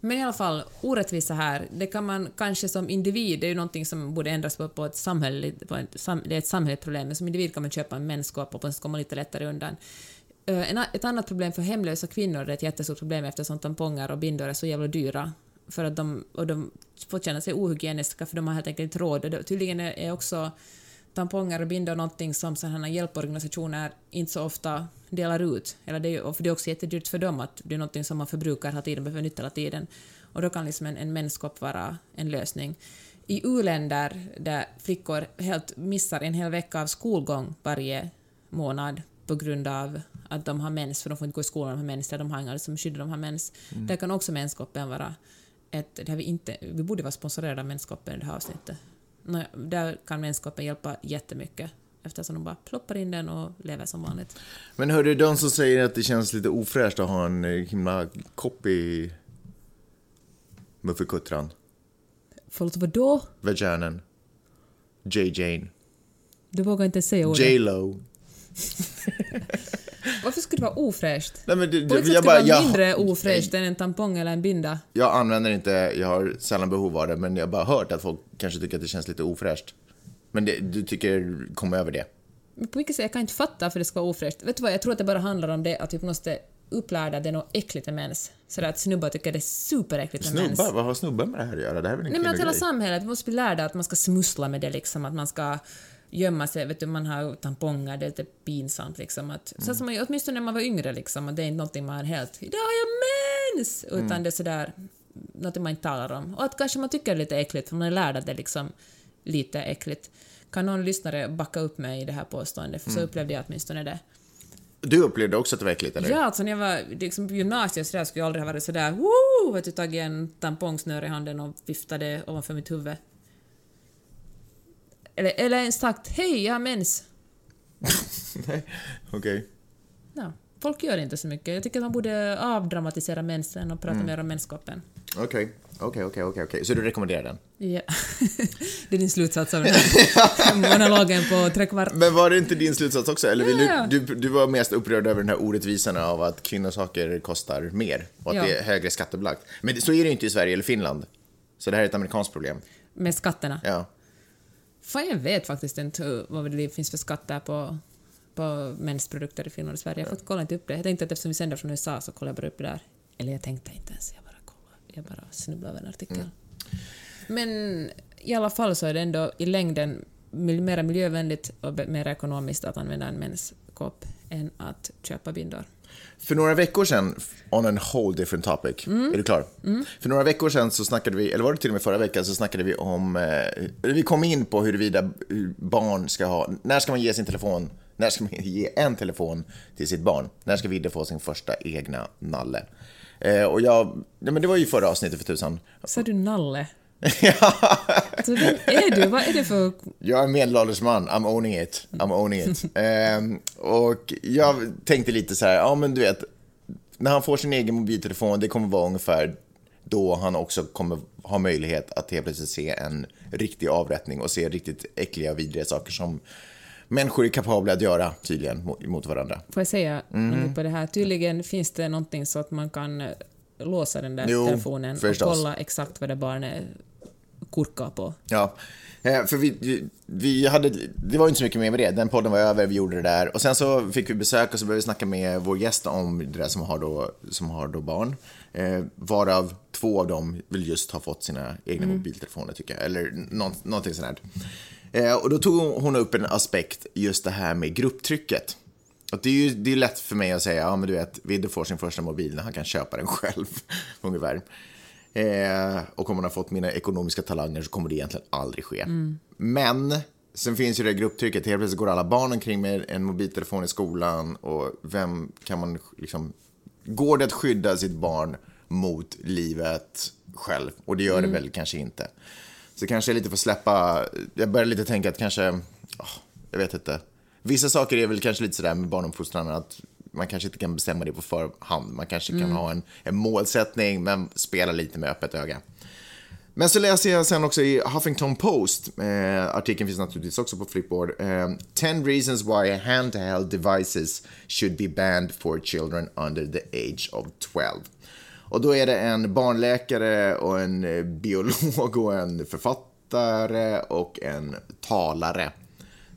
Men i alla fall, orättvisa här, det kan man kanske som individ, det är ju någonting som borde ändras på, på ett samhälleligt, på ett, det är ett samhälleligt problem, men som individ kan man köpa en mänskap och på så kommer man lite lättare undan. Eh, en, ett annat problem för hemlösa kvinnor, det är ett jättestort problem eftersom tamponger och bindor är så jävla dyra. För att de, och de får känna sig ohygieniska för de har helt enkelt inte råd. Och det- Tydligen är också tamponger och bindor någonting som sådana hjälporganisationer inte så ofta delar ut. Eller det är, ju- och för det är också jättedyrt för dem att det är någonting som man förbrukar hela tiden, behöver nytta hela tiden. Och då kan liksom en, en menskopp vara en lösning. I u-länder där flickor helt missar en hel vecka av skolgång varje månad på grund av att de har mens, för de får inte gå i skolan, de har mens, eller de har inga som skyddar de har mens. Där kan också menskoppen vara ett... Det vi, inte, vi borde vara sponsrerade av menskoppen i det här avsnittet. Där kan menskoppen hjälpa jättemycket eftersom de bara ploppar in den och lever som vanligt. Men hörru, de som säger att det känns lite ofräscht att ha en eh, himla kopp i muffekuttran, Förlåt, vadå? vaginan, J-Jane, Du vågar inte säga ordet. J-Lo. [LAUGHS] Varför skulle det vara ofräscht? Nej, men det, det, jag, bara, vara jag, mindre ofräscht än en tampong eller en binda. jag använder inte, jag har sällan behov av det, men jag har bara hört att folk kanske tycker att det känns lite ofräscht. Men det, du tycker, kom över det. Men på vilket sätt? Jag kan inte fatta för det ska vara ofräscht. Vet du vad, jag tror att det bara handlar om det att vi måste upplära att det är något äckligt med mens. Så att snubbar tycker det är superäckligt med mens. Snubbar, vad har snubbar med det här att göra? Det här är väl en Nej men att hela samhället, vi måste bli lärda att man ska smussla med det liksom, att man ska gömma sig, vet du, man har tamponger, det är lite pinsamt liksom. Att, Så som man, åtminstone när man var yngre liksom, att det är inte någonting man helt, idag har jag mens! Utan det är sådär, något man inte talar om. Och att kanske man tycker det är lite äckligt, för man är lärd att det är liksom lite äckligt. Kan någon lyssnare backa upp mig i det här påståendet? För så upplevde jag åtminstone det. Du upplevde också att det var äckligt, eller? Ja, alltså när jag var liksom på gymnasiet så där skulle jag aldrig ha varit sådär woo! Vet du, tagit en tampongsnöre i handen och viftade ovanför mitt huvud. Eller, eller ens sagt hej, jag har mens. [LAUGHS] Nej, okej. Ja, folk gör inte så mycket. Jag tycker att man borde avdramatisera mensen och prata mer om menskoppen. Okej, okej, okej, okej, okej. Så du rekommenderar den? Ja. [LAUGHS] det är din slutsats av den här [LAUGHS] monologen på tre kvart. Men var det inte din slutsats också? Eller vill Ja. du, du, du var mest upprörd över den här orättvisan av att kvinnosaker kostar mer och att Ja. det är högre skattebelagt. Men så är det ju inte i Sverige eller Finland. Så det här är ett amerikanskt problem. Med skatterna. Ja. Fan, jag vet faktiskt inte vad det finns för skatter på, på mensprodukter i Finland och Sverige. Jag har kolla inte upp det. Jag tänkte att eftersom vi sänder från USA så kollar jag bara upp det där. Eller jag tänkte inte ens, jag bara kollade. Jag bara snubblade över en artikel. Men i alla fall så är det ändå i längden mer miljövänligt och mer ekonomiskt att använda en menskopp än att köpa bindor. För några veckor sedan, on a whole different topic, är du klar? För några veckor sedan så snackade vi, eller var det till och med förra veckan, så snackade vi om, eh, vi kom in på huruvida barn ska ha, när ska man ge sin telefon, när ska man [LAUGHS] ge en telefon till sitt barn? När ska Vidde få sin första egna nalle? Eh, och jag, ja, men det var ju förra avsnittet för tusan. Sa du nalle? Alltså, vem är du? Vad är det för... Jag är en medelålders man, I'm owning it. I'm owning it. Ehm, och jag tänkte lite så här, ja men du vet, när han får sin egen mobiltelefon, det kommer vara ungefär då han också kommer ha möjlighet att helt plötsligt se en riktig avrättning och se riktigt äckliga och vidriga saker som människor är kapabla att göra tydligen mot, varandra. Får jag säga Mm. på det här? Tydligen finns det någonting så att man kan låsa den där Jo, telefonen och förstås. kolla exakt vad det barnet kurkar på. Ja, eh, för vi, vi hade, det var inte så mycket mer med det. Den podden var över, vi gjorde det där. Och sen så fick vi besök och så började vi snacka med vår gäst om det där som har då, som har då barn. Eh, varav två av dem vill just ha fått sina egna mobiltelefoner tycker jag. Eller nå, någonting sånt här. Eh, och då tog hon upp en aspekt, just det här med grupptrycket. Och det är ju det är lätt för mig att säga, ja men du vet, Vidde får sin första mobil när han kan köpa den [LAUGHS] själv, ungefär. Eh, och om man har fått mina ekonomiska talanger så kommer det egentligen aldrig ske. Men sen finns ju det grupptrycket, helt plötsligt går alla barn omkring med en mobiltelefon i skolan och vem kan man liksom... Går det att skydda sitt barn mot livet själv? Och det gör det väl kanske inte. Så kanske jag lite får släppa, jag börjar lite tänka att kanske, åh, jag vet inte. Vissa saker är väl kanske lite sådär med barnuppfostran att man kanske inte kan bestämma det på förhand. Man kanske kan ha en, en målsättning men spela lite med öppet öga. Men så läser jag sen också i Huffington Post, eh, artikeln finns naturligtvis också på Flipboard, eh, 10 reasons why handheld devices should be banned for children under the age of 12. Och då är det en barnläkare och en eh, biolog och en författare och en talare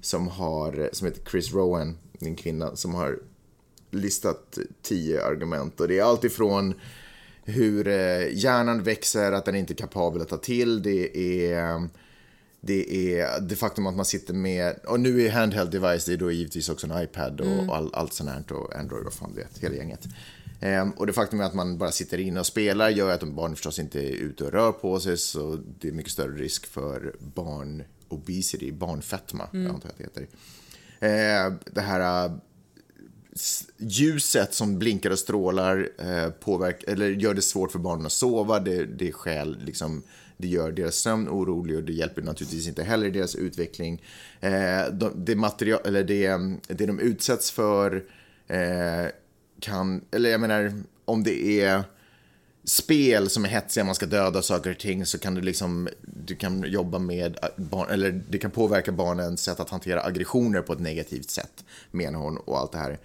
som, har, som heter Chris Rowan, en kvinna, som har listat tio argument. Och det är allt ifrån hur eh, hjärnan växer, att den inte är kapabel att ta till. Det är det är det faktum att man sitter med, och nu är handheld device, det är då givetvis också en iPad och, och all, allt sånt här och Android och fan vet, hela gänget. Ehm, och det faktum att man bara sitter inne och spelar gör att de barn förstås inte är ute och rör på sig så det är mycket större risk för barn obesity, barnfetma, jag antar att det heter. Ehm, det här ljuset som blinkar och strålar eh, eller gör det svårt för barnen att sova. Det, det, skäl, liksom, det gör deras sömn orolig och det hjälper naturligtvis inte heller deras utveckling. Eh, de, det, material, eller det, det de utsätts för eh, kan, eller jag menar om det är spel som är hetsiga, man ska döda saker och ting så kan du liksom, du kan jobba med barn, eller det kan påverka barnens sätt att hantera aggressioner på ett negativt sätt, menar hon och allt det här.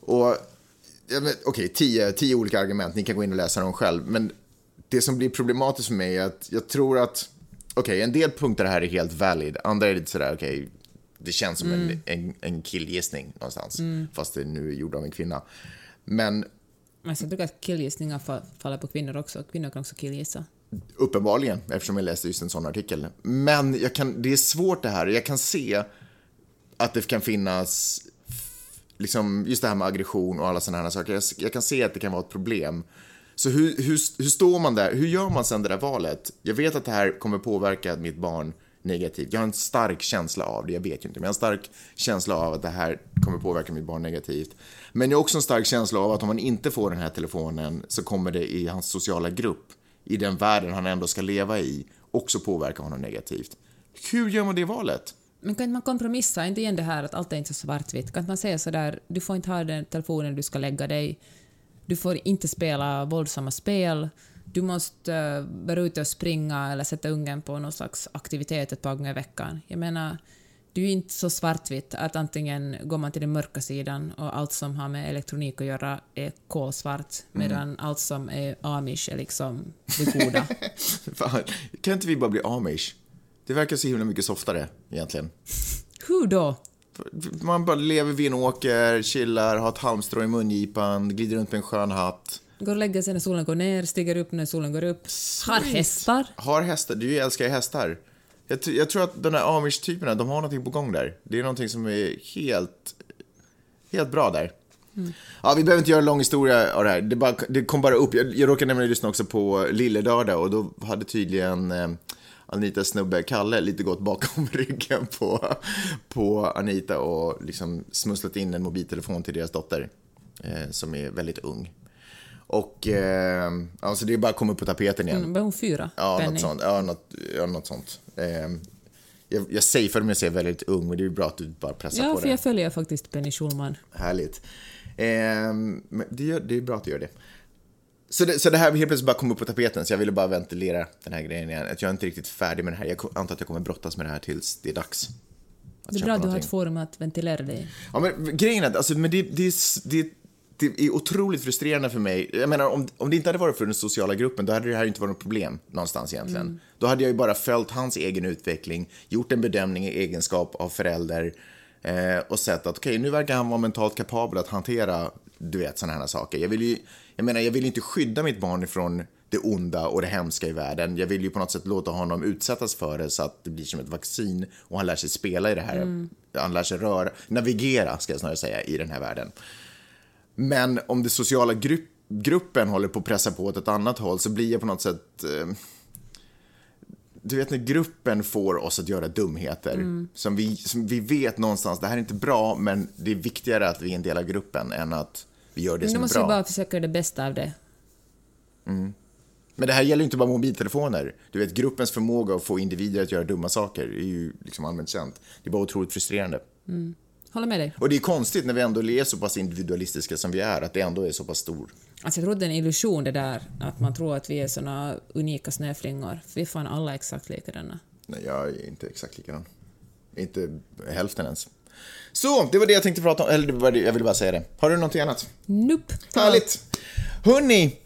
Och, okej, tio, tio olika argument, ni kan gå in och läsa dem själv, men det som blir problematiskt för mig är att jag tror att, okej, en del punkter här är helt valid, andra är lite sådär, okej, det känns som en, en, en killgissning någonstans, fast det nu är gjord av en kvinna. Men men jag tycker att killgissningar faller på kvinnor också. Kvinnor kan också killgissa. Uppenbarligen, eftersom jag läste just en sån artikel. Men jag kan, det är svårt det här. Jag kan se att det kan finnas, liksom, just det här med aggression och alla sådana här saker. Jag, jag kan se att det kan vara ett problem. Så hur, hur, hur står man där? Hur gör man sen det där valet? Jag vet att det här kommer påverka mitt barn negativt. Jag har en stark känsla av det, jag vet ju inte, men jag har en stark känsla av att det här kommer påverka mitt barn negativt. Men jag har också en stark känsla av att om han inte får den här telefonen så kommer det i hans sociala grupp, i den världen han ändå ska leva i, också påverka honom negativt. Hur gör man det valet? Men kan inte man kompromissa? Inte igen det här att allt är inte så svartvitt. Kan inte man säga sådär, du får inte ha den telefonen du ska lägga dig. Du får inte spela våldsamma spel. Du måste uh, vara ute och springa eller sätta ungen på någon slags aktivitet ett par gånger i veckan. Jag menar, det är ju inte så svartvitt att antingen går man till den mörka sidan och allt som har med elektronik att göra är kolsvart, medan allt som är amish är liksom det goda. [LAUGHS] Fan, kan inte vi bara bli amish? Det verkar så himla mycket softare egentligen. Hur då? Man bara lever vid en åker, chillar, har ett halmstrå i mungipan, glider runt med en skön hatt. Går och lägger sig när solen går ner, stiger upp när solen går upp. Har hästar. Har hästar. Du älskar ju hästar. Jag, jag tror att de där amish-typerna, de har någonting på gång där. Det är någonting som är helt, helt bra där. Ja, vi behöver inte göra en lång historia av det här. Det, bara, det kom bara upp. Jag, jag råkade nämligen lyssna också på Lillelördag och då hade tydligen eh, Anitas snubbe Kalle lite gått bakom [LAUGHS] ryggen på, på Anita och liksom smusslat in en mobiltelefon till deras dotter eh, som är väldigt ung. Och eh, alltså det är bara att komma upp på tapeten igen. Mm, var hon fyra? Ja, något sånt. Ja, något, ja, något sånt. Eh, jag, jag safear med att säga väldigt ung, men det är bra att du bara pressar Ja, på för det. jag följer faktiskt Penny Schulman. Härligt. Eh, men det, gör, det är bra att du gör det. Så, det. så det här helt plötsligt bara kom upp på tapeten, så jag ville bara ventilera den här grejen igen. Att jag är inte riktigt färdig med det här. Jag antar att jag kommer brottas med det här tills det är dags. Det är bra att du har ett forum att ventilera dig. Ja, men grejen är att alltså, men det, det, det, det är otroligt frustrerande för mig. Jag menar, om, om det inte hade varit för den sociala gruppen, då hade det här inte varit något problem någonstans egentligen. Då hade jag ju bara följt hans egen utveckling, gjort en bedömning i egenskap av förälder eh, och sett att okej, nu verkar han vara mentalt kapabel att hantera, du vet, sådana här saker. Jag vill ju, jag menar, jag vill ju inte skydda mitt barn ifrån det onda och det hemska i världen. Jag vill ju på något sätt låta honom utsättas för det så att det blir som ett vaccin och han lär sig spela i det här. Han lär sig röra, navigera ska jag snarare säga, i den här världen. Men om det sociala grupp, gruppen håller på att pressa på åt ett annat håll så blir jag på något sätt... Eh, du vet när gruppen får oss att göra dumheter som, vi, som vi vet någonstans, det här är inte bra men det är viktigare att vi är en del av gruppen än att vi gör det Men som är måste ju bra. bara försöka det bästa av det. Men det här gäller ju inte bara mobiltelefoner. Du vet, gruppens förmåga att få individer att göra dumma saker är ju liksom allmänt känt. Det är bara otroligt frustrerande. Håller med dig. Och det är konstigt när vi ändå är så pass individualistiska som vi är, att det ändå är så pass stor. Alltså jag tror det är en illusion det där, att man tror att vi är såna unika snöflingor. För vi är fan alla exakt likadana. Nej, jag är inte exakt likadan. Inte hälften ens. Så, det var det jag tänkte prata om. Eller det var det, jag ville bara säga det. Har du någonting annat? Nope. Härligt! Hörni,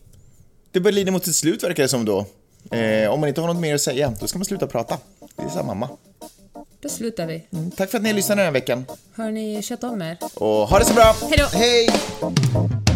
det börjar lida mot sitt slut verkar det som då. Eh, om man inte har något mer att säga, då ska man sluta prata. Det är så mamma. Då slutar vi. Mm, tack för att ni lyssnade den här veckan. Hörni, sköt om er. Och ha det så bra! Hej då. Hej!